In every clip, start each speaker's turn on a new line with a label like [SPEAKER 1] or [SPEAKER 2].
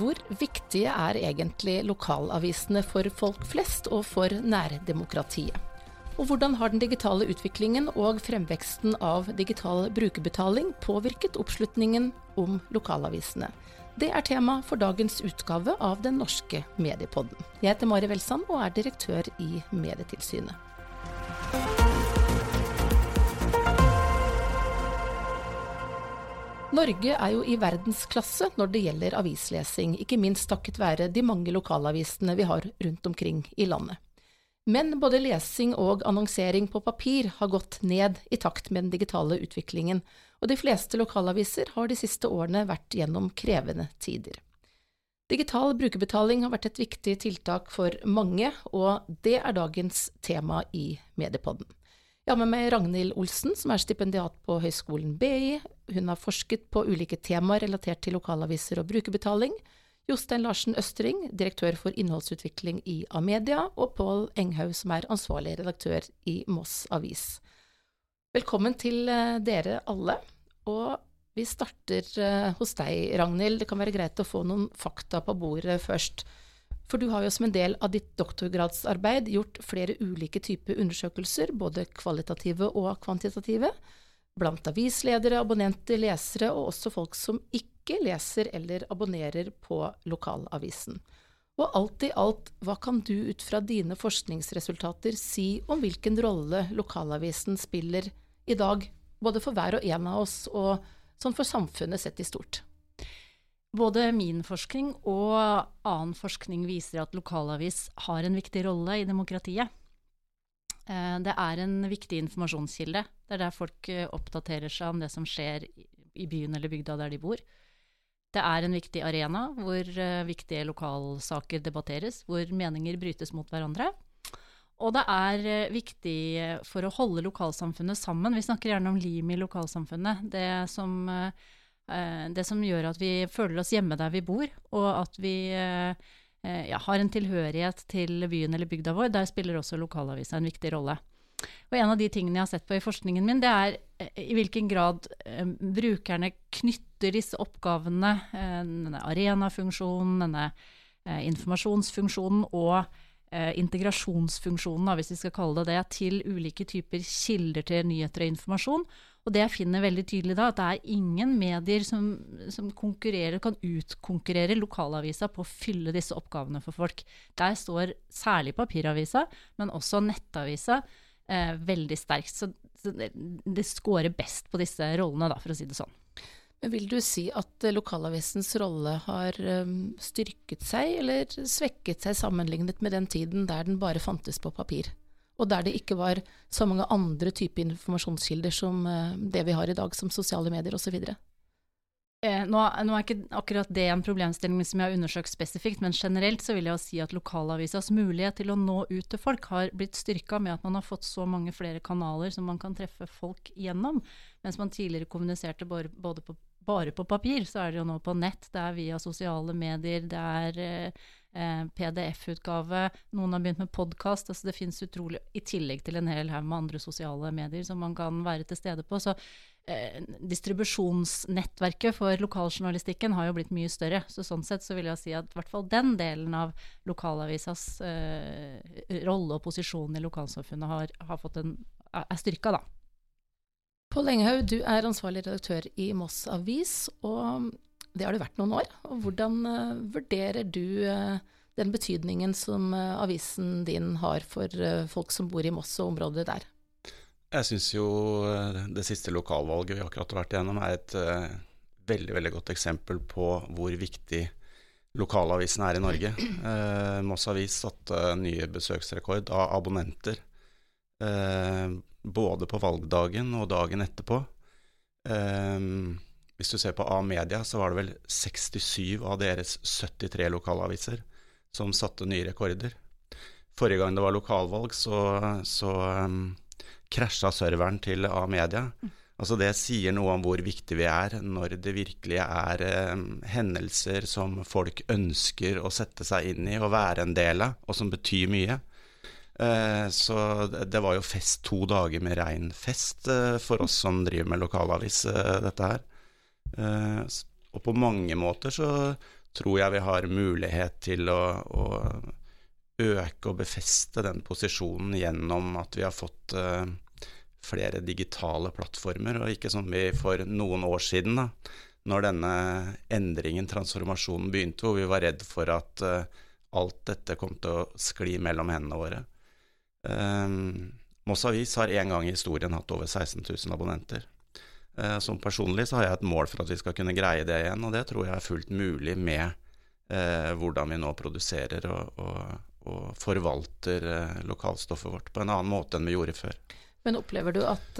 [SPEAKER 1] Hvor viktige er egentlig lokalavisene for folk flest og for nærdemokratiet? Og hvordan har den digitale utviklingen og fremveksten av digital brukerbetaling påvirket oppslutningen om lokalavisene? Det er tema for dagens utgave av Den norske mediepodden. Jeg heter Mari Welsand og er direktør i Medietilsynet. Norge er jo i verdensklasse når det gjelder avislesing, ikke minst takket være de mange lokalavisene vi har rundt omkring i landet. Men både lesing og annonsering på papir har gått ned i takt med den digitale utviklingen, og de fleste lokalaviser har de siste årene vært gjennom krevende tider. Digital brukerbetaling har vært et viktig tiltak for mange, og det er dagens tema i Mediepodden. Jeg har med Ragnhild Olsen, som er stipendiat på Høgskolen BI. Hun har forsket på ulike temaer relatert til lokalaviser og brukerbetaling. Jostein Larsen Østring, direktør for innholdsutvikling i Amedia, og Pål Enghaug, som er ansvarlig redaktør i Moss Avis. Velkommen til eh, dere alle. Og vi starter eh, hos deg, Ragnhild. Det kan være greit å få noen fakta på bordet først. For du har jo som en del av ditt doktorgradsarbeid gjort flere ulike typer undersøkelser, både kvalitative og kvantitative, blant avisledere, abonnenter, lesere og også folk som ikke leser eller abonnerer på lokalavisen. Og alt i alt, hva kan du ut fra dine forskningsresultater si om hvilken rolle lokalavisen spiller i dag, både for hver og en av oss og sånn for samfunnet sett i stort?
[SPEAKER 2] Både min forskning og annen forskning viser at lokalavis har en viktig rolle i demokratiet. Eh, det er en viktig informasjonskilde. Det er der folk eh, oppdaterer seg om det som skjer i byen eller bygda der de bor. Det er en viktig arena hvor eh, viktige lokalsaker debatteres, hvor meninger brytes mot hverandre. Og det er viktig for å holde lokalsamfunnet sammen. Vi snakker gjerne om lim i lokalsamfunnet. Det som det som gjør at vi føler oss hjemme der vi bor, og at vi eh, eh, ja, har en tilhørighet til byen eller bygda vår. Der spiller også lokalavisa en viktig rolle. Og en av de tingene jeg har sett på i forskningen min, det er i hvilken grad brukerne knytter disse oppgavene, denne arenafunksjonen, denne informasjonsfunksjonen og integrasjonsfunksjonen, hvis vi skal kalle det det, til ulike typer kilder til nyheter og informasjon. Og det jeg finner veldig tydelig da, at det er ingen medier som, som konkurrerer, kan utkonkurrere lokalavisa på å fylle disse oppgavene for folk. Der står særlig papiravisa, men også nettavisa eh, veldig sterkt. Så, det, det scorer best på disse rollene, da, for å si det sånn.
[SPEAKER 1] Men Vil du si at eh, lokalavisens rolle har um, styrket seg eller svekket seg sammenlignet med den tiden der den bare fantes på papir? Og der det ikke var så mange andre typer informasjonskilder som eh, det vi har i dag, som sosiale medier osv.
[SPEAKER 2] Eh, nå, nå, er ikke akkurat det en problemstilling som jeg har undersøkt spesifikt, men generelt så vil jeg si at lokalavisas mulighet til å nå ut til folk har blitt styrka med at man har fått så mange flere kanaler som man kan treffe folk gjennom. Mens man tidligere kommuniserte både, både på, bare på papir, så er det jo nå på nett, det er via sosiale medier, det er eh, eh, PDF-utgave. Noen har begynt med podkast. Altså det fins utrolig I tillegg til en hel haug med andre sosiale medier som man kan være til stede på. Så eh, distribusjonsnettverket for lokaljournalistikken har jo blitt mye større. Så sånn sett så vil jeg si at i hvert fall den delen av lokalavisas eh, rolle og posisjon i lokalsamfunnet har, har fått en, er styrka, da.
[SPEAKER 1] Pål Enghaug, du er ansvarlig redaktør i Moss Avis. og det har det vært noen år. Og hvordan uh, vurderer du uh, den betydningen som uh, avisen din har for folk som bor i Moss og området der?
[SPEAKER 3] Jeg syns jo det siste lokalvalget vi akkurat har vært igjennom, er et veldig veldig godt eksempel på hvor viktig lokalavisen er i Norge. Moss Avis satte nye besøksrekord av abonnenter. både på valgdagen og dagen etterpå. Eh, hvis du ser på A-media, så var det vel 67 av deres 73 lokalaviser som satte nye rekorder. Forrige gang det var lokalvalg, så, så um, krasja serveren til A-media. Altså Det sier noe om hvor viktig vi er når det virkelig er eh, hendelser som folk ønsker å sette seg inn i og være en del av, og som betyr mye. Eh, så det var jo fest to dager med rein fest eh, for oss som driver med lokalavis, uh, dette her. Eh, og på mange måter så tror jeg vi har mulighet til å, å øke og befeste den posisjonen gjennom at vi har fått uh, flere digitale plattformer, og ikke som vi for noen år siden, da, når denne endringen, transformasjonen, begynte, hvor vi var redd for at uh, alt dette kom til å skli mellom hendene våre. Um, Moss Avis har en gang i historien hatt over 16 000 abonnenter. Uh, som personlig så har jeg et mål for at vi skal kunne greie det igjen, og det tror jeg er fullt mulig med eh, hvordan vi nå produserer og, og, og forvalter eh, lokalstoffet vårt på en annen måte enn vi gjorde før.
[SPEAKER 1] Men opplever du at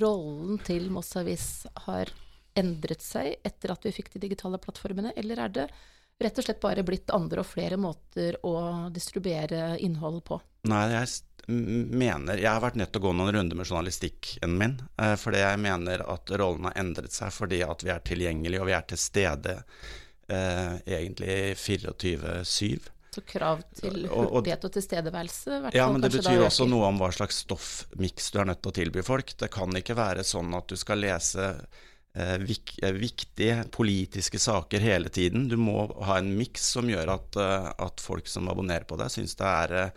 [SPEAKER 1] rollen til Moss Avis har endret seg etter at vi fikk de digitale plattformene, eller er det rett og slett bare blitt andre og flere måter å distribuere innhold på?
[SPEAKER 3] Nei, jeg mener Jeg har vært nødt til å gå noen runder med journalistikken min. Eh, fordi jeg mener at rollen har endret seg fordi at vi er tilgjengelige, og vi er til stede eh, egentlig 24-7.
[SPEAKER 1] Så krav til hurtighet og tilstedeværelse?
[SPEAKER 3] Ja, men det betyr også noe om hva slags stoffmiks du er nødt til å tilby folk. Det kan ikke være sånn at du skal lese Eh, eh, viktige politiske saker hele tiden. Du må ha en miks som gjør at, eh, at, folk som abonnerer på deg, syns det er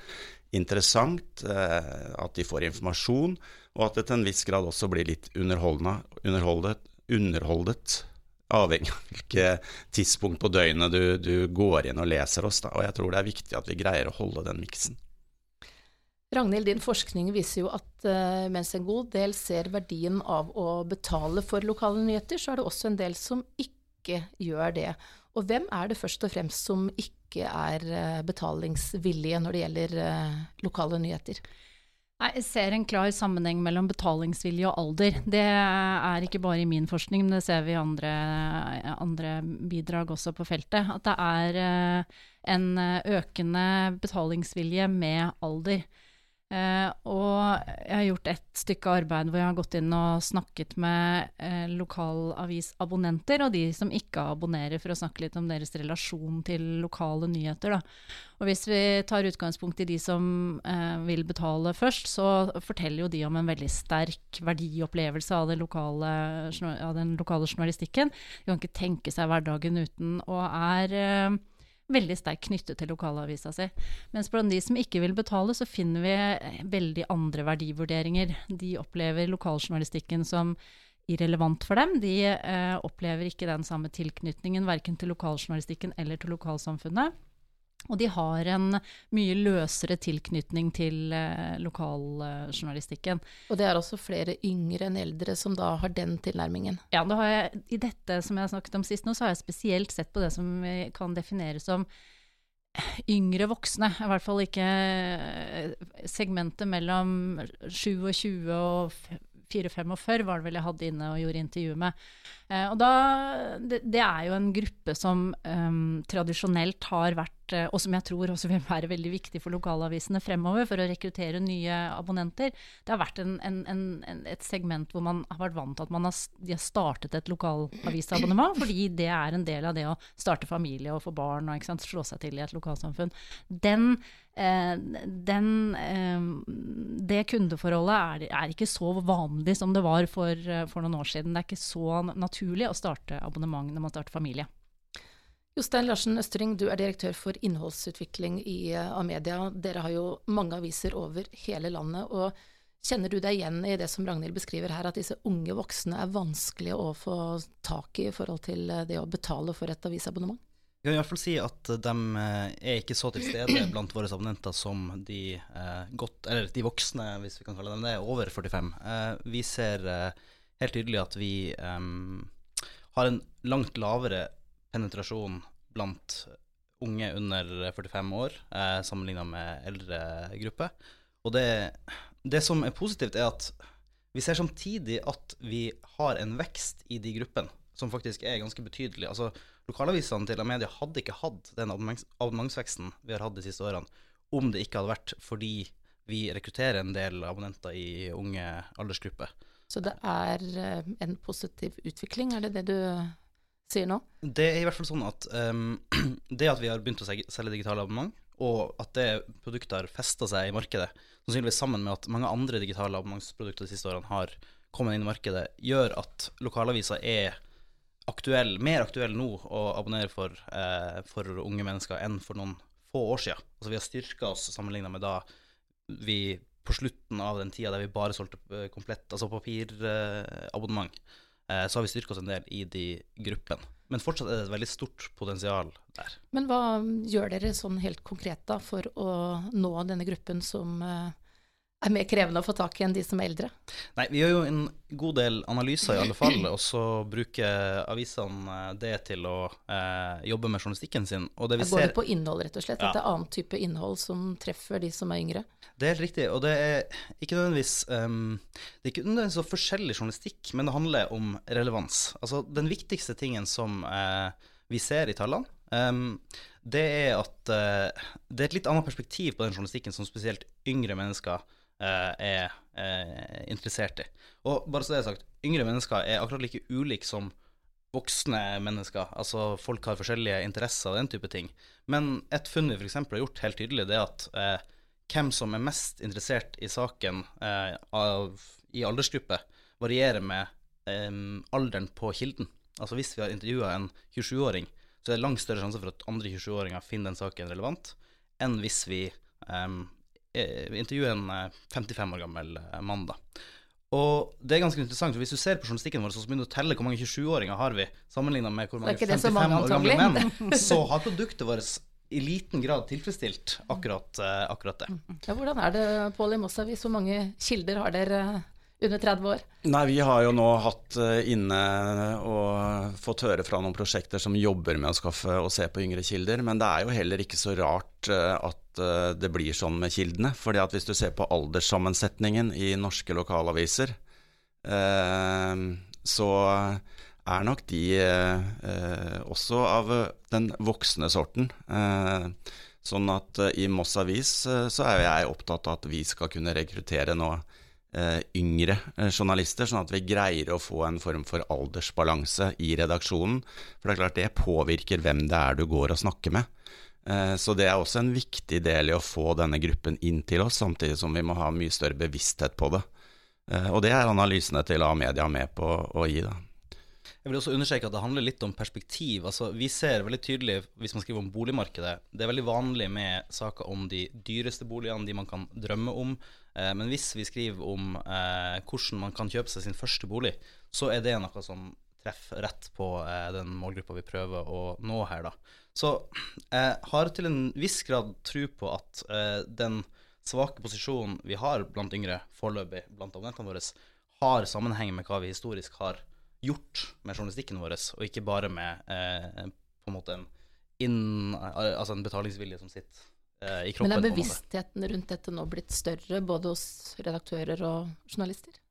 [SPEAKER 3] interessant, at de får informasjon, og at det til en viss grad også blir litt underholdet, underholdet avhengig av hvilket tidspunkt på døgnet du, du, går inn og leser oss. Da. Og jeg tror det er viktig at vi greier å holde den miksen.
[SPEAKER 1] Ragnhild, din forskning viser jo at uh, mens en god del ser verdien av å betale for lokale nyheter, så er det også en del som ikke gjør det. Og hvem er det først og fremst som ikke er uh, betalingsvillige når det gjelder uh, lokale nyheter?
[SPEAKER 2] Jeg ser en klar sammenheng mellom betalingsvilje og alder. Det er ikke bare i min forskning, men det ser vi i andre, andre bidrag også på feltet. At det er en økende betalingsvilje med alder. Uh, og jeg har gjort et stykke arbeid hvor jeg har gått inn og snakket med eh, lokalavisabonnenter og de som ikke abonnerer, for å snakke litt om deres relasjon til lokale nyheter. Da. Og hvis vi tar utgangspunkt i de som eh, vil betale først, så forteller jo de om en veldig sterk verdiopplevelse av, lokale, av den lokale journalistikken. De kan ikke tenke seg hverdagen uten, og er veldig sterkt knyttet til lokalavisa si. Mens blant de som ikke vil betale, så finner vi eh, veldig andre verdivurderinger. De opplever lokaljournalistikken som irrelevant for dem. De eh, opplever ikke den samme tilknytningen verken til lokaljournalistikken eller til lokalsamfunnet. Og de har en mye løsere tilknytning til eh, lokaljournalistikken.
[SPEAKER 1] Og det er også flere yngre enn eldre som da har den tilnærmingen?
[SPEAKER 2] Ja, jeg, i dette som jeg har snakket om sist nå, så har jeg spesielt sett på det som kan definere som yngre voksne. I hvert fall ikke eh, segmentet mellom 27 og 44-45 var det vel jeg hadde inne og gjorde intervju med. Eh, og da, det, det, er jo en gruppe som um, tradisjonelt har vært, eh, og som jeg tror også vil være veldig viktig for lokalavisene fremover, for å rekruttere nye abonnenter. Det har vært en, en, en, et segment hvor man har vært vant til at man har, har startet et lokalavisabonnement, fordi det er en del av det å starte familie og få barn og slå seg til i et lokalsamfunn. Den Eh, den, eh, det kundeforholdet er, er, ikke så vanlig som det var for, eh, for, noen år siden. Det er ikke så naturlig å starte abonnement når man starter familie.
[SPEAKER 1] Jostein Larsen Østring, du er direktør for innholdsutvikling i Amedia. Dere har jo mange aviser over hele landet. og Kjenner du deg igjen i det som Ragnhild beskriver her, at disse unge voksne er vanskelige å få tak i i forhold til det å betale for et avisabonnement?
[SPEAKER 4] Jeg kan i hvert fall si at de eh, er ikke så til stede blant våre abonnenter som de, eh, godt, eller de voksne, hvis vi kan kalle dem det, over 45. Eh, vi ser eh, helt tydelig at vi um, har en langt lavere penetrasjon blant unge under 45 år eh, sammenligna med eldre grupper. Og det, det som er positivt, er at vi ser samtidig at vi har en vekst i de gruppene som faktisk er ganske betydelig. Altså, Lokalavisene til Amedia hadde ikke hatt den abonnementsveksten vi har hatt de siste årene, om det ikke hadde vært fordi vi rekrutterer en del abonnenter i unge aldersgrupper.
[SPEAKER 1] Så det er eh, en positiv utvikling, er det det du sier nå?
[SPEAKER 4] Det er i hvert fall sånn at um, det at vi har begynt å selge digitale abonnement, og at det produktet har festa seg i markedet, sannsynligvis sammen med at mange andre digitale abonnementsprodukter de siste årene har kommet inn i markedet, gjør at lokalavisa er aktuell, mer aktuell nå å abonnere for, eh, for unge mennesker enn for noen få år siden. Altså Vi har styrka oss sammenligna med da vi på slutten av den tida der vi bare solgte eh, komplett, altså papirabonnement, eh, så har vi styrka oss en del i de gruppene. Men fortsatt er det et veldig stort potensial der.
[SPEAKER 1] Men hva gjør dere sånn helt konkret da for å nå denne gruppen som eh, er mer krevende å få tak i enn de som er eldre?
[SPEAKER 4] Nei, vi gjør jo en god del analyser i alle fall, og så bruker avisene eh, det til å eh, jobbe med journalistikken sin. Og det vi
[SPEAKER 1] Går
[SPEAKER 4] ser,
[SPEAKER 1] det på innhold, rett og slett?
[SPEAKER 4] Ja.
[SPEAKER 1] At det er annen type innhold som treffer de som er yngre?
[SPEAKER 4] Det er helt riktig, og det er ikke nødvendigvis um, Det er ikke nødvendigvis så forskjellig journalistikk, men det handler om relevans. Altså, den viktigste tingen som eh, vi ser i tallene, Um, det er at uh, det er et litt annet perspektiv på den journalistikken som spesielt yngre mennesker eh, er eh, interessert i. Og bare så det er sagt, yngre mennesker er akkurat like ulike som voksne mennesker. Altså folk har forskjellige interesser og den type ting. Men et funn vi f.eks. har gjort helt tydelig, det er at eh, hvem som er mest interessert i saken eh, av, i aldersgruppe, varierer med eh, alderen på kilden. Altså hvis vi har intervjua en 27-åring, så er det langt større sjanse for at andre 27-åringer finner den saken relevant, enn hvis vi eh, intervjuer en eh, 55 år gammel eh, mann. da. Og det er ganske interessant, for hvis du ser på journalistikken vår, så begynner du å telle hvor mange 27-åringer har vi, sammenligna med hvor mange
[SPEAKER 1] ikke det så
[SPEAKER 4] 55
[SPEAKER 1] mange,
[SPEAKER 4] år gamle menn, så har produktet vårt i liten grad tilfredsstilt akkurat, eh, akkurat det.
[SPEAKER 1] Ja, hvordan er det, Pål i Mossavis? Hvor mange kilder har dere under 30 år?
[SPEAKER 3] Nei, vi har jo nå hatt eh, inne og fått høre fra noen prosjekter som jobber med å skaffe og se på yngre kilder, men det er jo heller ikke så rart eh, at eh, det blir sånn med kildene. fordi at hvis du ser på alderssammensetningen i norske lokalaviser, eh, så er nok de eh, også av den voksne sorten. Eh, sånn at eh, i Moss Avis eh, så er jeg opptatt av at vi skal kunne rekruttere nå eh, yngre eh, journalister, sånn at vi greier å få en form for aldersbalanse i redaksjonen. For det er klart det påvirker hvem det er du går og snakker med. Eh, Så det er også en viktig del i å få denne gruppen inn til oss, samtidig som vi må ha mye større bevissthet på det. Eh, Og det er analysene til A-media med på å gi, da.
[SPEAKER 4] Jeg vil også understreke at det handler litt om perspektiv. Altså, vi ser veldig tydelig, hvis man skriver om boligmarkedet, det er veldig vanlig med saker om de dyreste boligene, de man kan drømme om. Eh, men hvis vi skriver om eh, hvordan man kan kjøpe seg sin første bolig, så er det noe som treffer rett på eh, den målgruppa vi prøver å nå her, da. Så jeg har til en viss grad tro på at eh, den svake posisjonen vi har blant yngre foreløpig blant abonnentene våre, har sammenheng med hva vi historisk har gjort med journalistikken vår, og ikke bare med eh, på en måte en, inn, altså en betalingsvilje som sitter eh, i kroppen.
[SPEAKER 1] Men er bevisstheten rundt dette nå blitt større, både hos redaktører og journalister?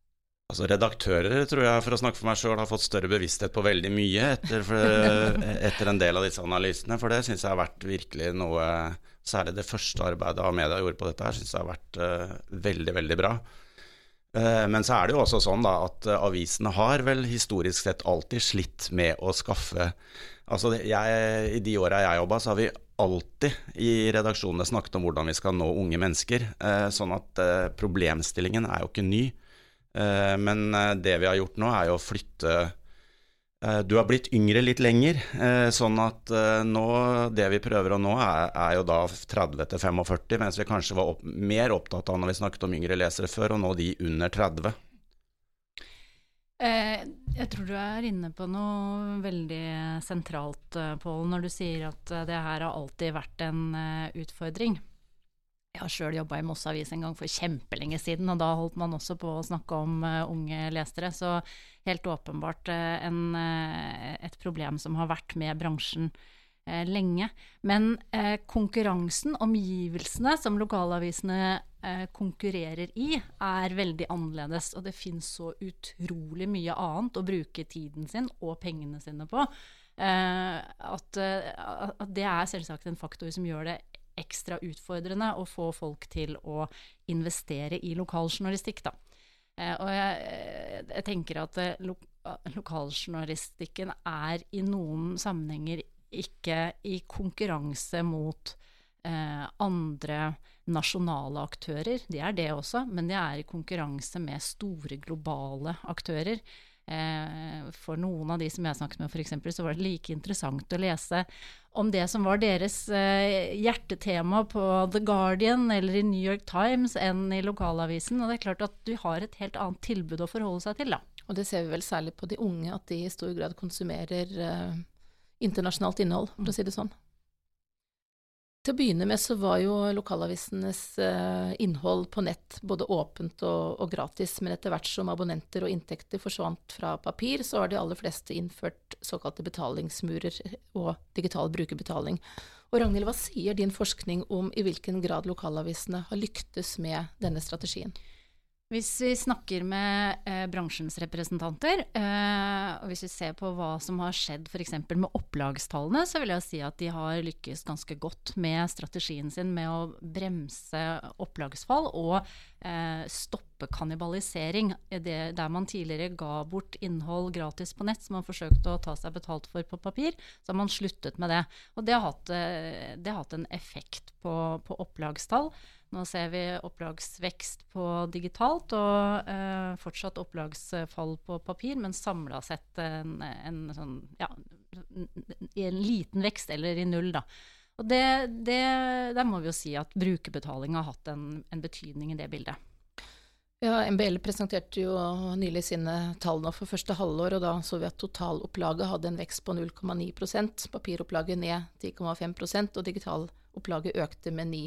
[SPEAKER 3] Altså Redaktører tror jeg for å snakke for meg sjøl har fått større bevissthet på veldig mye etter, for, etter en del av disse analysene. For det syns jeg har vært virkelig noe Særlig det første arbeidet av media gjorde på dette, her synes jeg har vært uh, veldig, veldig bra. Eh, men så er det jo også sånn da at eh, avisene har vel historisk sett alltid slitt med å skaffe Altså jeg, I de åra jeg jobba, så har vi alltid i redaksjonene snakket om hvordan vi skal nå unge mennesker. Eh, Sånn at problemstillingen er jo ikke ny. Men det vi har gjort nå, er jo å flytte Du har blitt yngre litt lenger, eh, sånn at eh, nå, det vi prøver å nå, er, er jo da 30 til 45, mens vi kanskje var opp, mer opptatt av når vi snakket om yngre lesere før, å nå de under 30.
[SPEAKER 2] Eh, jeg tror du er inne på noe veldig sentralt, eh, Pål, når du sier at eh, det her har alltid vært en eh, utfordring. Jeg har sjøl jobba i Moss Avis en gang for kjempelenge siden, og da holdt man også på å snakke om uh, unge lesere. Så helt åpenbart uh, en, uh, et problem som har vært med bransjen lenge. Men konkurransen, omgivelsene som lokalavisene konkurrerer i, er veldig annerledes. Og det finnes så utrolig mye annet å bruke tiden sin og pengene sine på. at, at det er selvsagt en faktor som gjør det ekstra utfordrende å få folk til å investere i lokaljournalistikk, da. Eh, og jeg, jeg tenker at eh, lo lokaljournalistikken er i noen sammenhenger ikke i konkurranse mot eh, andre nasjonale aktører. De er det også, men de er i konkurranse med store globale aktører. Eh, for noen av de som jeg snakket med f.eks., så var det like interessant å lese om det som var deres eh, hjertetema på The Guardian eller i New York Times enn i lokalavisen. Og det er klart at du har et helt annet tilbud å forholde seg til, da.
[SPEAKER 1] Og det ser vi vel særlig på de unge, at de i stor grad konsumerer eh, internasjonalt innhold, for å si det sånn. Til å begynne med så var jo lokalavisenes eh, innhold på nett både åpent og, og, gratis, men etter hvert som abonnenter og inntekter forsvant fra papir, så har de aller fleste innført såkalte betalingsmurer og digital brukerbetaling. Og Ragnhild, hva sier din forskning om i hvilken grad lokalavisene har lyktes med denne strategien?
[SPEAKER 2] Hvis vi snakker med eh, bransjens representanter, eh, og hvis vi ser på hva som har skjedd f.eks. med opplagstallene, så vil jeg si at de har lykkes ganske godt med strategien sin med å bremse opplagsfall og eh, stoppe kannibalisering. Der man tidligere ga bort innhold gratis på nett som man forsøkte å ta seg betalt for på papir, så har man sluttet med det. Og det har hatt, eh, det har hatt en effekt på, på opplagstall. Nå ser vi opplagsvekst på digitalt og eh, fortsatt opplagsfall på papir, men samla sett en, en, sånn, ja, en liten vekst, eller i null, da. Og det, det, der må vi jo si at brukerbetaling har hatt en, en betydning i det bildet.
[SPEAKER 1] Ja, MBL presenterte jo nylig sine tall nå for første halvår, og da så vi at totalopplaget hadde en vekst på 0,9% papiropplaget ned 10,5% og digitalopplaget økte med 9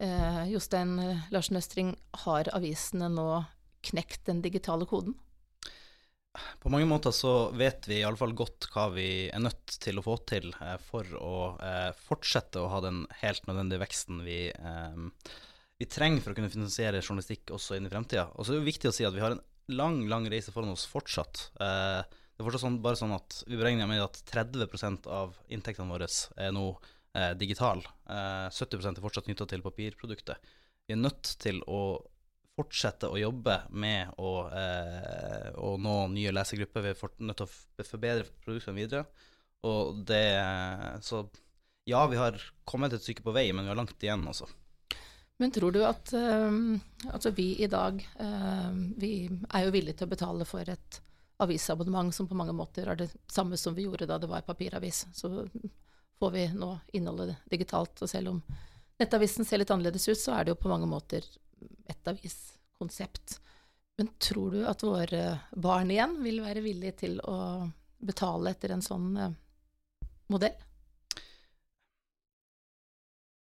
[SPEAKER 1] Eh, Jostein eh, Larsen Østring, har avisene nå knekt den digitale koden?
[SPEAKER 4] På mange måter så vet vi iallfall godt hva vi er nødt til å få til eh, for å eh, fortsette å ha den helt nødvendige veksten vi, eh, vi, trenger for å kunne finansiere journalistikk også inn i fremtida. Og så er det viktig å si at vi har en lang, lang reise foran oss fortsatt. Eh, det er fortsatt sånn, bare sånn at vi beregner med at 30% av inntektene våre er nå eh, digital. Eh, 70 er fortsatt knytta til papirproduktet. Vi er nødt til å fortsette å jobbe med å, eh, å nå nye lesegrupper. Vi er nødt til å forbedre produktene videre. Og det Så ja, vi har kommet et stykke på vei, men vi har langt igjen, altså.
[SPEAKER 1] Men tror du at um, altså vi i dag um, vi er jo villige til å betale for et avisabonnement som på mange måter er det samme som vi gjorde da det var papiravis. Så får vi nå innholdet digitalt. Og selv om nettavisen ser litt annerledes ut, så er det jo på mange måter et aviskonsept. Men tror du at våre barn igjen vil være villige til å betale etter en sånn eh, modell?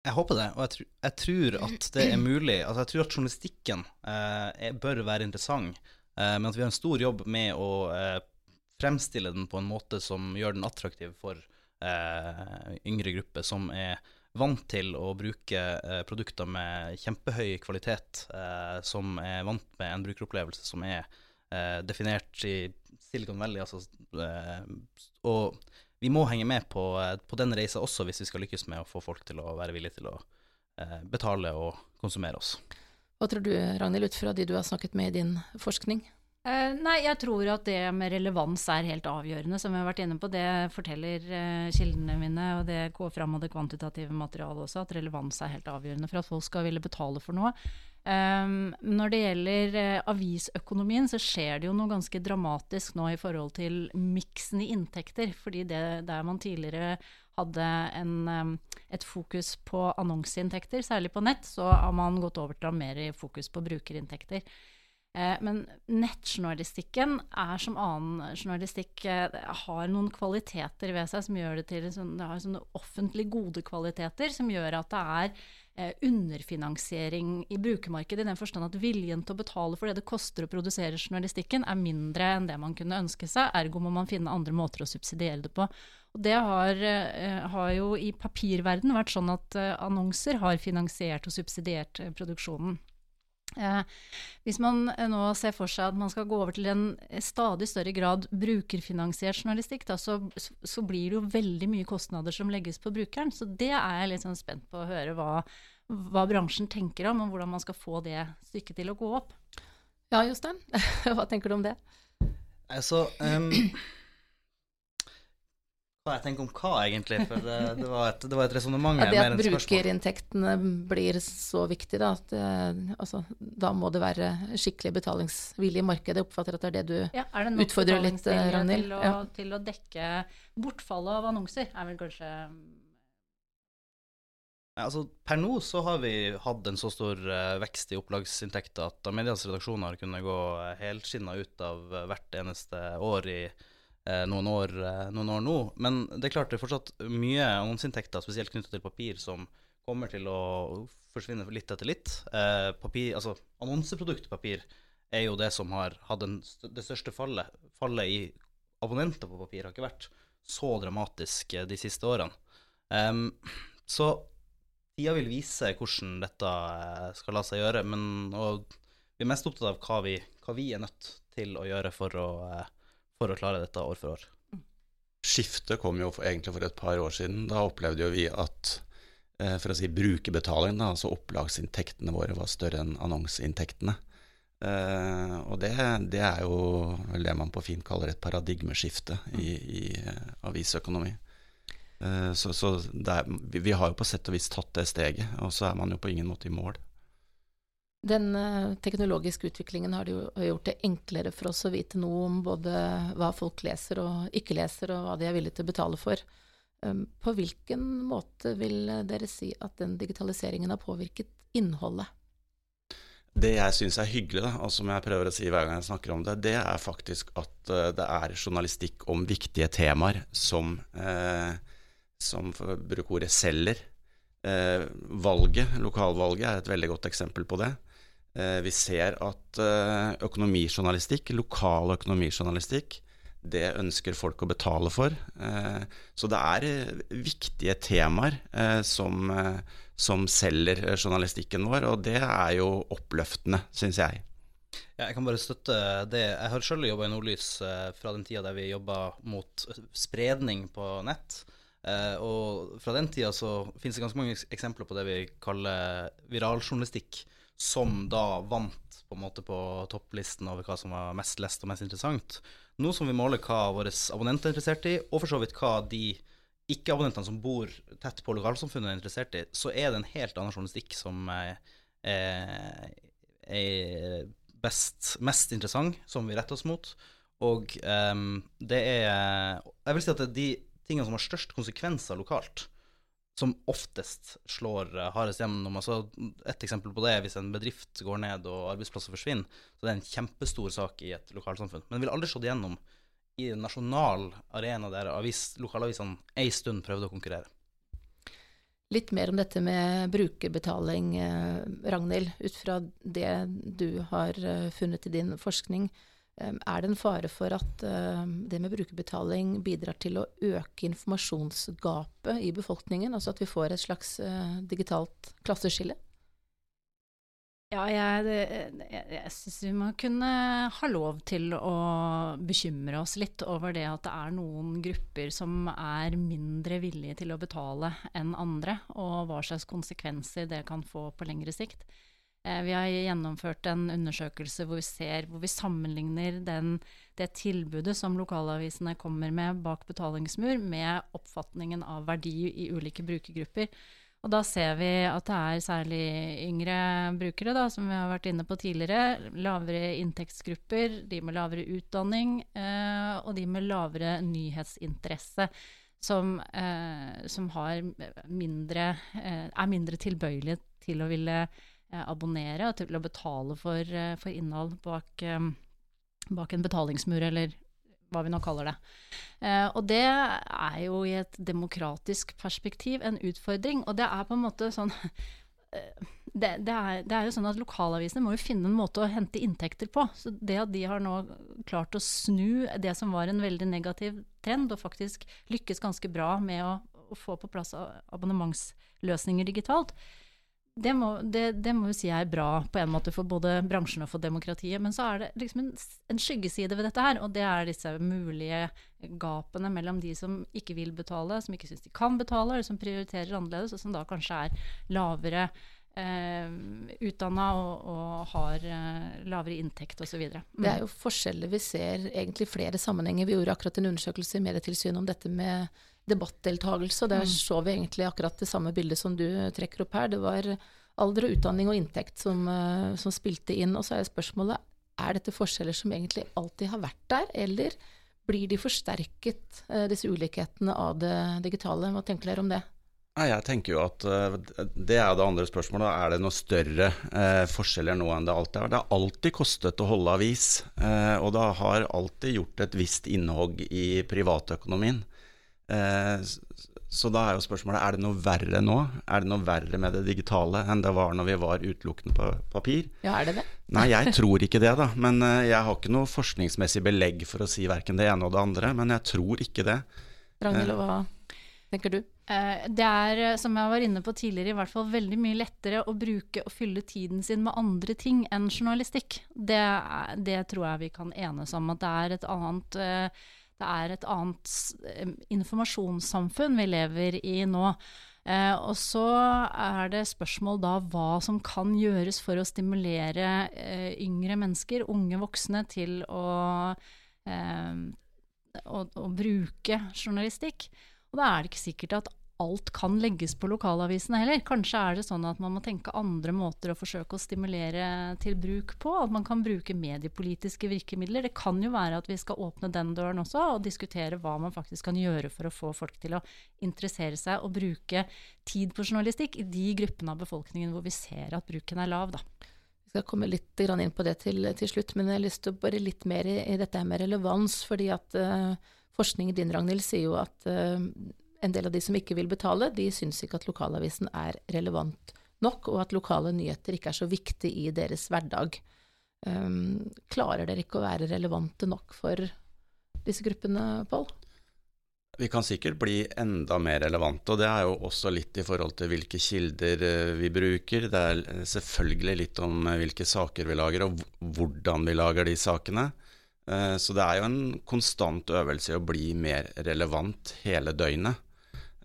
[SPEAKER 4] Jeg håper det, og jeg, tr jeg, tror at det er mulig. Altså, jeg tror at journalistikken eh, bør være interessant, eh, men at vi har en stor jobb med å eh, fremstille den på en måte som gjør den attraktiv for yngre grupper som er vant til å bruke eh, produkter med kjempehøy kvalitet, eh, som er vant med en brukeropplevelse som er eh, definert i Silicon Valley. Altså, eh, og vi må henge med på, eh, på den reisa også, hvis vi skal lykkes med å få folk til å være villige til å betale og konsumere oss.
[SPEAKER 1] Hva tror du, Ragnhild, ut fra de du har snakket med i din forskning?
[SPEAKER 2] Uh, nei, jeg tror at det med relevans er helt avgjørende, som vi har vært inne på. Det forteller uh, kildene mine, og det går fram av det kvantitative materialet også, at relevans er helt avgjørende for at folk skal ville betale for noe. Um, når det gjelder uh, avisøkonomien, så skjer det jo noe ganske dramatisk nå i forhold til miksen i inntekter. fordi det, der man tidligere hadde en, et fokus på annonseinntekter, særlig på nett, så har man gått over til å ha mer fokus på brukerinntekter. Eh, men nettjournalistikken er som annen journalistikk eh, har noen kvaliteter ved seg som gjør det til sånn, Det har sånne offentlig gode kvaliteter som gjør at det er eh, underfinansiering i brukermarkedet, i den forstand at viljen til å betale for det det koster å produsere journalistikken, er mindre enn det man kunne ønske seg. Ergo må man finne andre måter å subsidiere det på. Og det har, har jo i papirverden vært sånn at annonser har finansiert og subsidiert produksjonen. Eh, hvis man eh, nå ser for seg at man skal gå over til en stadig større grad brukerfinansiert journalistikk, da, så, så, blir det jo veldig mye kostnader som legges på brukeren. Så det er jeg litt sånn spent på å høre hva, hva bransjen tenker om, og hvordan man skal få det stykket til å gå opp.
[SPEAKER 1] Ja, Jostein, hva tenker du om det?
[SPEAKER 4] Altså, um, hva jeg tenker om hva, egentlig. For det, det var et, det var et resonnement.
[SPEAKER 1] Ja, det at brukerinntektene blir så viktig, da, at uh, altså, da må det være skikkelig betalingsvilje i markedet. Jeg oppfatter at det er det du ja, er det utfordrer litt, Ragnhild?
[SPEAKER 2] Til, ja. til å dekke bortfallet av annonser, er vel kanskje
[SPEAKER 4] Altså, per nå så har vi hatt en så stor uh, vekst i opplagsinntekter at medias redaksjoner har kunnet gå helskinna ut av uh, hvert eneste år i uh, noen, år, noen, år, nå. Men det er klart det er fortsatt mye annonseinntekter, spesielt knyttet til papir, som kommer til å forsvinne litt etter litt. papir, altså annonseproduktpapir er jo det som har hatt det største fallet. Fallet i abonnenter på papir har ikke vært så dramatisk de siste årene. Um, så Tida vil vise hvordan dette eh, skal la seg gjøre, men vi er mest opptatt av hva vi, hva vi, er nødt til å gjøre for å, eh, for å klare dette år for år.
[SPEAKER 3] Skiftet kom jo for, egentlig for et par år siden. Da opplevde jo vi at eh, for å si brukerbetaling, da, altså opplagsinntektene våre, var større enn annonseinntektene. Eh, og det, det, er jo vel det man på fint kaller et paradigmeskifte i, i avisøkonomi. Eh, så, så er, vi har jo på sett og vis tatt det steget, og så er man jo på ingen måte i mål.
[SPEAKER 1] Den uh, teknologiske utviklingen har gjort det enklere for oss å vite noe om både hva folk leser og ikke leser, og hva de er villige til å betale for. Um, på hvilken måte vil dere si at den digitaliseringen har påvirket innholdet?
[SPEAKER 3] Det jeg syns er hyggelig, da, og som jeg prøver å si hver gang jeg snakker om det, det er faktisk at uh, det er journalistikk om viktige temaer som eh, som for å bruke ordet selger. Eh, valget, lokalvalget, er et veldig godt eksempel på det. Eh, vi ser at eh, økonomijournalistikk, lokal økonomijournalistikk, det ønsker folk å betale for. Eh, så det er viktige temaer som, som selger journalistikken vår, og det er jo oppløftende, syns jeg.
[SPEAKER 4] Ja, jeg kan bare støtte det. Jeg har sjøl jobba i Nordlys fra den tida der vi jobba mot spredning på nett. Og fra den tida så finnes det ganske mange eksempler på det vi kaller viraljournalistikk, som da vant på en måte på topplisten over hva som var mest lest og mest interessant. Nå som vi måler hva våre abonnenter er interessert i, og for så vidt hva de ikke-abonnentene som bor tett på lokalsamfunnet er interessert i, så er det en helt annen journalistikk som er, er, er best, mest interessant, som vi retter oss mot. Og um, det er Jeg vil si at det, de tingene som har størst konsekvenser lokalt, som oftest slår uh, hardest gjennom. Altså, et eksempel på det er hvis en bedrift går ned og arbeidsplasser forsvinner. Så det er en kjempestor sak i et lokalsamfunn. Men det vil aldri slått igjennom i en nasjonal arena der avis, lokalavisene ei stund prøvde å konkurrere.
[SPEAKER 1] Litt mer om dette med brukerbetaling, eh, Ragnhild. Ut fra det du har eh, funnet i din forskning, er det en fare for at det med brukerbetaling bidrar til å øke informasjonsgapet i befolkningen? Altså at vi får et slags eh, digitalt klasseskille?
[SPEAKER 2] Ja, jeg, jeg, jeg syns vi må kunne ha lov til å bekymre oss litt over det at det er noen grupper som er mindre villige til å betale enn andre, og hva slags konsekvenser det kan få på lengre sikt. Eh, vi har gjennomført en undersøkelse hvor vi ser, hvor vi sammenligner den, det tilbudet som lokalavisene kommer med bak betalingsmur, med oppfatningen av verdi i ulike brukergrupper. Og da ser vi at det er særlig yngre brukere, da, som vi har vært inne på tidligere. Lavere inntektsgrupper, de med lavere utdanning eh, og de med lavere nyhetsinteresse. Som, eh, som mindre, eh, er mindre tilbøyelige til å ville abonnere og til å betale for, eh, for innhold bak, eh, bak, en betalingsmur, eller hva vi nå kaller det. og det er jo i et demokratisk perspektiv en utfordring. Og det er på en måte sånn det, det, er, det, er, jo sånn at Lokalavisene må jo finne en måte å hente inntekter på. Så det at de har nå klart å snu det som var en veldig negativ trend, og faktisk lykkes ganske bra med å, å få på plass abonnementsløsninger digitalt, det må, det, det må, vi si er bra på en måte for både bransjen og for demokratiet. Men så er det liksom en, en, skyggeside ved dette her, og det er disse mulige gapene mellom de som ikke vil betale, som ikke syns de kan betale, eller som prioriterer annerledes, og som da kanskje er lavere eh, utdanna og, og, har eh, lavere inntekt osv. Mm.
[SPEAKER 1] Det er jo forskjeller vi ser egentlig flere sammenhenger. Vi gjorde akkurat en undersøkelse i Medietilsynet om dette med debattdeltakelse, og der mm. så vi egentlig akkurat det samme bildet som du trekker opp her. Det var alder og utdanning og inntekt som, uh, som spilte inn. Og så er spørsmålet er dette forskjeller som egentlig alltid har vært der, eller blir de forsterket, uh, disse ulikhetene, av det digitale? Hva tenker dere om det?
[SPEAKER 3] Jeg tenker jo at uh, Det er det andre spørsmålet. Er det noe større forskjeller nå enn det alltid har vært? Det har alltid kostet å holde avis, og det har alltid gjort et visst innhogg i privatøkonomien. Eh, så da er jo spørsmålet er det noe verre nå? Er det noe verre med det digitale enn det var når vi var utelukkende på papir?
[SPEAKER 1] Ja, er det det?
[SPEAKER 3] Nei, jeg tror ikke det, da. Men eh, jeg har ikke noe forskningsmessig belegg for å si verken det ene og det andre. Men jeg tror ikke det.
[SPEAKER 1] Ragnhild, eh. hva tenker du?
[SPEAKER 2] Det er, som jeg var inne på tidligere, i hvert fall veldig mye lettere å bruke og fylle tiden sin med andre ting enn journalistikk. Det, det tror jeg vi kan enes om. At det er et annet det er et annet informasjonssamfunn vi lever i nå. Eh, og så er det spørsmål da hva som kan gjøres for å stimulere eh, yngre mennesker, unge voksne, til å, eh, å, å bruke journalistikk. Og da er det ikke sikkert at alt kan legges på lokalavisene heller. Kanskje er det sånn at man må tenke andre måter å forsøke å stimulere til bruk på. At man kan bruke mediepolitiske virkemidler. Det kan jo være at vi skal åpne den døren også, og diskutere hva man faktisk kan gjøre for å få folk til å interessere seg og bruke tid på journalistikk i de gruppene av befolkningen hvor vi ser at bruken er lav, da.
[SPEAKER 1] Vi skal komme litt inn på det til, til, slutt, men jeg har lyst til å bare litt mer i, i dette med relevans. fordi at uh, forskningen din, Ragnhild, sier jo at uh, en del av de som ikke vil betale, de syns ikke at lokalavisen er relevant nok, og at lokale nyheter ikke er så viktig i deres hverdag. Um, klarer dere ikke å være relevante nok for disse gruppene, Pål?
[SPEAKER 3] Vi kan sikkert bli enda mer relevante, og det er jo også litt i forhold til hvilke kilder eh, vi bruker. Det er selvfølgelig litt om eh, hvilke saker vi lager, og hvordan vi lager de sakene. Eh, så det er jo en konstant øvelse i å bli mer relevant hele døgnet.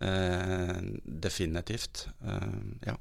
[SPEAKER 3] Eh, definitivt. Eh, ja.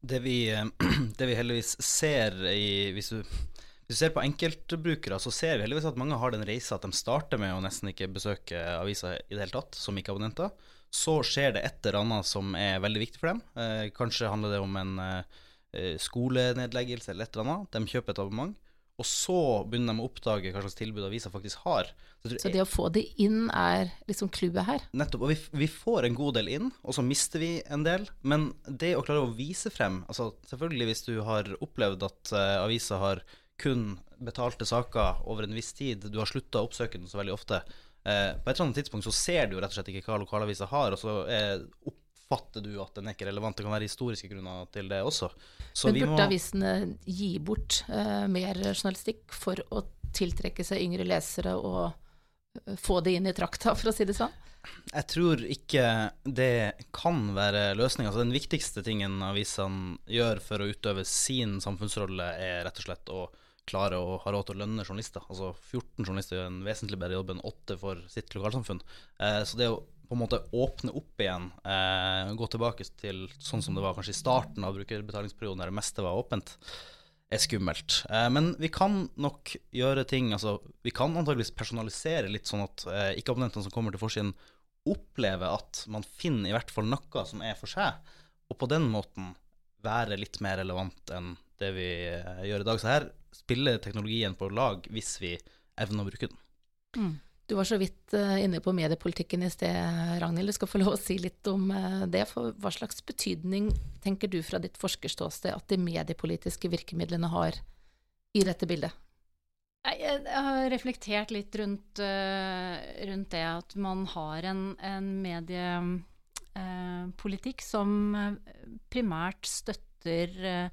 [SPEAKER 4] Det vi, det vi, heldigvis ser i hvis du, hvis du, ser på enkeltbrukere, så ser vi heldigvis at mange har den reisa at de starter med å nesten ikke besøke aviser i det hele tatt, som ikke-abonnenter. Så skjer det et eller annet som er veldig viktig for dem. Eh, kanskje handler det om en eh, skolenedleggelse eller et eller annet. De kjøper et abonnement. Og så begynner de å oppdage hva slags tilbud avisa faktisk har.
[SPEAKER 1] Så, så, det å få det inn er liksom clouet her?
[SPEAKER 4] Nettopp. Og vi, vi, får en god del inn, og så mister vi en del. Men det å klare å vise frem altså Selvfølgelig hvis du har opplevd at uh, avisa har kun betalte saker over en viss tid, du har slutta å oppsøke den så veldig ofte. Uh, på et eller annet tidspunkt så ser du jo rett og slett ikke hva lokalavisa har, og så er opp oppfatter du at den er ikke relevant. Det kan være historiske grunner til det også.
[SPEAKER 1] Så Men burde må... avisene gi bort uh, mer journalistikk for å tiltrekke seg yngre lesere og uh, få det inn i trakta, for å si det sånn?
[SPEAKER 4] Jeg tror ikke det kan være løsninga. Altså, den viktigste tingen avisene gjør for å utøve sin samfunnsrolle, er rett og slett å klare å ha råd til å lønne journalister. Altså 14 journalister gjør en vesentlig bedre jobb enn 8 for sitt lokalsamfunn. Eh, så det å på en måte åpne opp igjen, eh, gå tilbake til sånn som det var kanskje i starten av brukerbetalingsperioden, der det meste var åpent, er skummelt. Eh, men vi kan nok gjøre ting altså, Vi kan antageligvis personalisere litt, sånn at eh, ikke-abonnentene som kommer til forsiden, opplever at man finner i hvert fall noe som er for seg, og på den måten være litt mer relevant enn det vi eh, gjør i dag. Så her spiller teknologien på lag hvis vi evner å bruke den.
[SPEAKER 1] Mm. Du var så vidt uh, inne på mediepolitikken i sted, Ragnhild. Du skal få lov å si litt om uh, det. For hva slags betydning tenker du fra ditt forskerståsted at de mediepolitiske virkemidlene har i dette bildet?
[SPEAKER 2] Jeg, har reflektert litt rundt, uh, rundt det at man har en, en mediepolitikk som primært støtter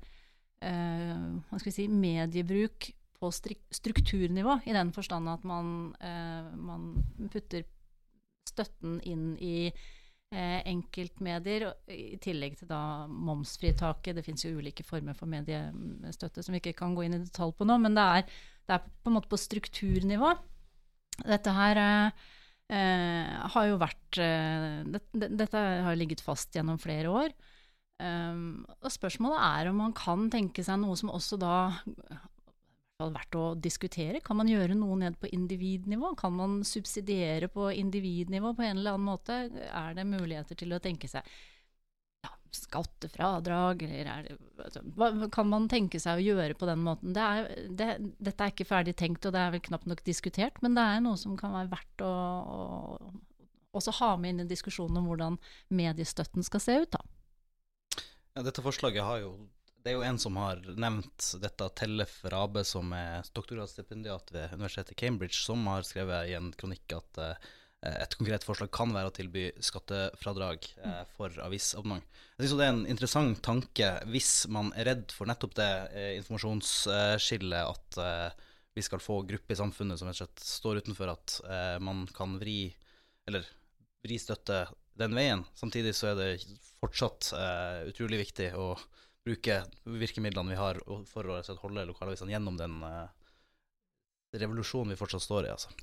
[SPEAKER 2] si, mediebruk på strukturnivå, i den forstand at man, eh, man putter støtten inn i eh, enkeltmedier, i tillegg til da momsfritaket. Det fins jo ulike former for mediestøtte som vi ikke kan gå inn i detalj på nå, men det er, det er på en måte på strukturnivå. Dette her eh, har jo vært det, Dette har ligget fast gjennom flere år. Um, og spørsmålet er om man kan tenke seg noe som også da er verdt å diskutere. Kan man gjøre noe ned på individnivå? Kan man subsidiere på individnivå på en eller annen måte? Er det muligheter til å tenke seg ja, skattefradrag, eller det, altså, hva kan man tenke seg å gjøre på den måten? Det er, det, dette er ikke ferdig tenkt, og det er vel knapt nok diskutert, men det er noe som kan være verdt å, å også ha med inn i diskusjonen om hvordan mediestøtten skal se ut. da.
[SPEAKER 4] Ja, dette forslaget har jo Det er jo en som har nevnt dette Tellef Rabe, som er doktorgradsstipendiat ved universitetet Cambridge, som har skrevet i en kronikk at uh, et konkret forslag kan være å tilby skattefradrag uh, for avisabonnement. Jeg synes Det er en interessant tanke hvis man er redd for nettopp det uh, informasjonsskillet, at vi skal få grupper i samfunnet som rett og slett står utenfor at man kan vri, eller vri støtte den veien. Samtidig så er det fortsatt utrolig viktig å bruke virkemidlene vi har for å holde lokalavisene gjennom den uh, revolusjonen vi fortsatt står i. altså.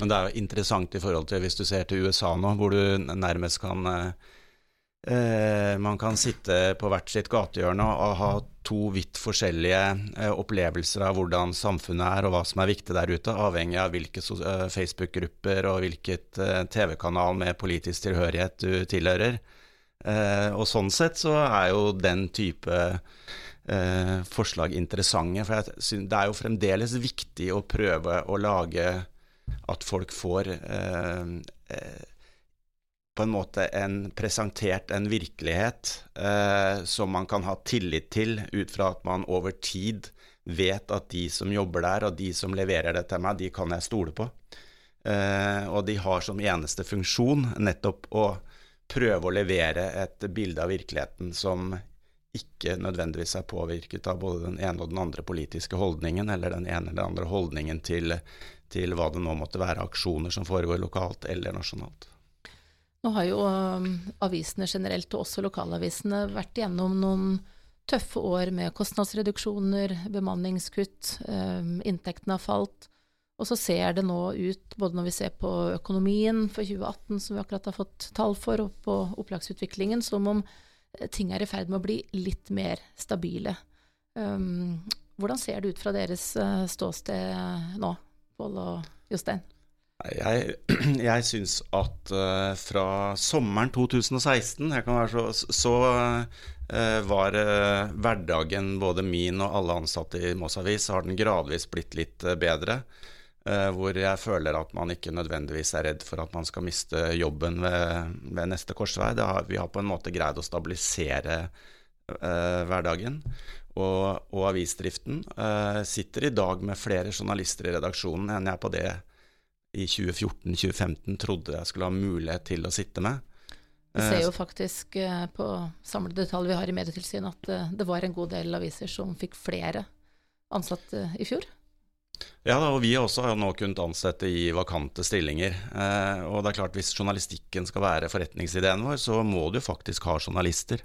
[SPEAKER 3] Men det er jo interessant i forhold til hvis du ser til USA nå, hvor du nærmest kan uh, Eh, man kan sitte på hvert sitt gatehjørne og ha to vidt forskjellige eh, opplevelser av hvordan samfunnet er og hva som er viktig der ute, avhengig av hvilke eh, Facebook-grupper og hvilket eh, TV-kanal med politisk tilhørighet du tilhører. Eh, og sånn sett så er jo den type eh, forslag interessante, for det er jo fremdeles viktig å prøve å lage at folk får eh, på en måte en, presentert en virkelighet eh, som man kan ha tillit til, ut fra at man over tid vet at de som jobber der, og de som leverer det til meg, de kan jeg stole på. Eh, og de har som eneste funksjon nettopp å prøve å levere et bilde av virkeligheten som ikke nødvendigvis er påvirket av både den ene og den andre politiske holdningen, eller den ene eller andre holdningen til, til hva det nå måtte være aksjoner som foregår lokalt eller nasjonalt.
[SPEAKER 1] Nå har jo um, avisene generelt, og også lokalavisene, vært gjennom noen tøffe år med kostnadsreduksjoner, bemanningskutt, um, inntektene har falt. Og så ser det nå ut, både når vi ser på økonomien for 2018, som vi akkurat har fått tall for, og på opplagsutviklingen, som om eh, ting er i ferd med å bli litt mer stabile. Um, hvordan ser det ut fra deres uh, ståsted nå, Pål og Jostein?
[SPEAKER 3] Jeg, jeg syns at uh, fra sommeren 2016 jeg kan være så, så uh, var uh, hverdagen både min og alle ansatte i Moss Avis har den gradvis blitt litt bedre. Hvor jeg føler at man ikke nødvendigvis er redd for at man skal miste jobben ved, ved neste korsvei. Har, vi har på en måte greid å stabilisere hverdagen. Og, og avisdriften sitter i dag med flere journalister i redaksjonen enn jeg på det i 2014-2015 trodde jeg skulle ha mulighet til å sitte med.
[SPEAKER 1] Vi ser jo eh, faktisk eh, på samlede tall vi har i Medietilsynet at eh, det var en god del aviser som fikk flere ansatte i fjor.
[SPEAKER 3] Ja, og vi også har nå kunnet ansette i vakante stillinger. Og det er klart, hvis journalistikken skal være forretningsideen vår, så må du faktisk ha journalister.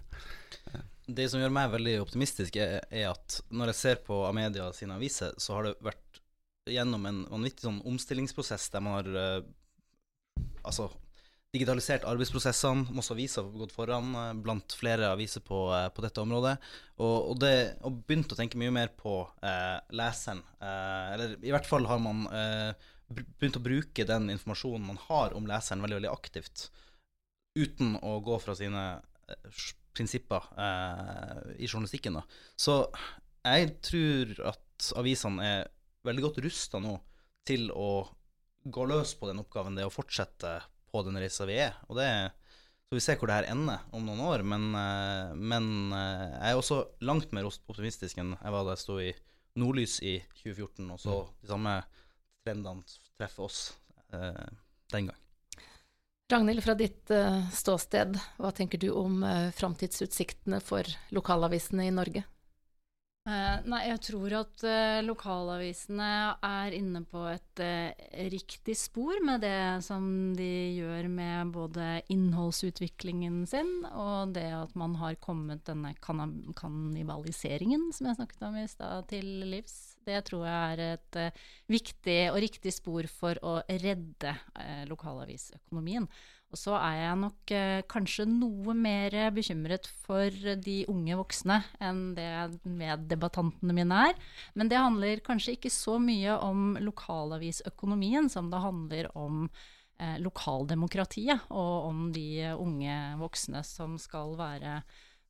[SPEAKER 4] Det som gjør meg veldig optimistisk, er, at når jeg ser på Amedia sine aviser, så har det vært gjennom en vanvittig sånn omstillingsprosess der man har eh, altså digitalisert arbeidsprosessene. Moss Avis har gått foran uh, blant flere aviser på, uh, på dette området. Og, og, det, og, begynt å tenke mye mer på leseren. eller i hvert fall har man begynt å bruke den informasjonen man har om leseren, veldig, veldig aktivt. Uten å gå fra sine prinsipper i journalistikken. Da. Så jeg tror at avisene er veldig godt rusta nå til å gå løs på den oppgaven det er å fortsette på den reisa vi er. Og det Så vi ser hvor det her ender om noen år, men, eh, men eh, jeg er også langt mer optimistisk enn jeg var da jeg sto i Nordlys i 2014 og så mm. de samme trendene treffe oss eh, den gang.
[SPEAKER 1] Ragnhild, fra ditt uh, ståsted, hva tenker du om uh, framtidsutsiktene for lokalavisene i Norge?
[SPEAKER 2] Uh, nei, jeg tror at uh, lokalavisene er inne på et uh, riktig spor med det som de gjør med både innholdsutviklingen sin og det at man har kommet denne kannibaliseringen som jeg snakket om i stad, til livs. Det tror jeg er et viktig og riktig spor for å redde lokalavisøkonomien. Og så er jeg nok eh, kanskje noe mer bekymret for de unge voksne enn det meddebattantene mine er. Men det handler kanskje ikke så mye om lokalavisøkonomien som det handler om eh, lokaldemokratiet, og om de unge voksne som skal være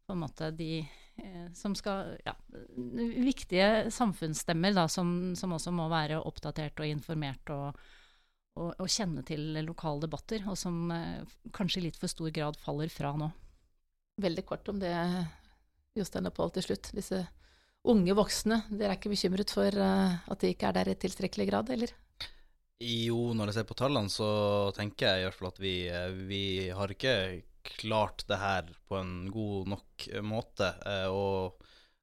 [SPEAKER 2] på en måte de eh, som skal Ja, viktige samfunnsstemmer da, som, som også må være oppdatert og informert og å, å, kjenne til lokale debatter, og som eh, kanskje i litt for stor grad faller fra nå.
[SPEAKER 1] Veldig kort om det, Jostein og Pål, til slutt. Disse unge voksne, dere er ikke bekymret for uh, at de ikke er der i tilstrekkelig grad, eller?
[SPEAKER 4] Jo, når jeg ser på tallene, så tenker jeg i hvert fall at vi, eh, vi har ikke klart det her på en god nok måte. Eh, og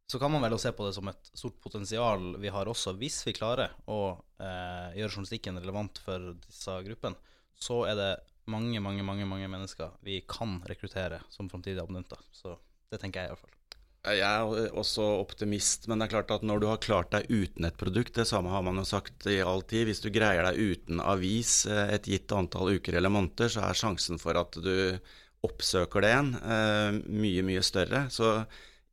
[SPEAKER 4] så kan man vel se på det som et stort potensial vi har også, hvis vi klarer å eh, gjøre journalistikken relevant for disse gruppene. Så er det mange, mange, mange, mange mennesker vi kan rekruttere som framtidige abonnenter. Så det tenker jeg i hvert fall.
[SPEAKER 3] Jeg er også optimist, men det er klart at når du har klart deg uten et produkt, det samme har man jo sagt i all tid, hvis du greier deg uten avis eh, et gitt antall uker eller måneder, så er sjansen for at du oppsøker det igjen eh, mye, mye større. Så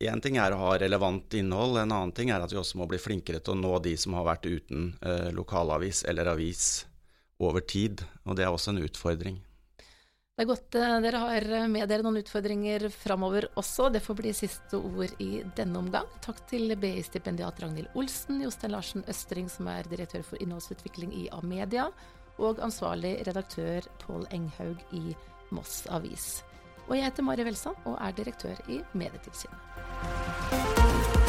[SPEAKER 3] Én ting er å ha relevant innhold, en annen ting er at vi også må bli flinkere til å nå de som har vært uten eh, lokalavis eller avis over tid. Og det er også en utfordring.
[SPEAKER 1] Det er godt eh, dere har med dere noen utfordringer framover også. Det får bli siste ord i denne omgang. Takk til BI-stipendiat Ragnhild Olsen, Jostein Larsen Østring, som er direktør for innholdsutvikling i Amedia, og ansvarlig redaktør Pål Enghaug i Moss Avis. Og jeg heter Mari Welsand og er direktør i Medietilsynet.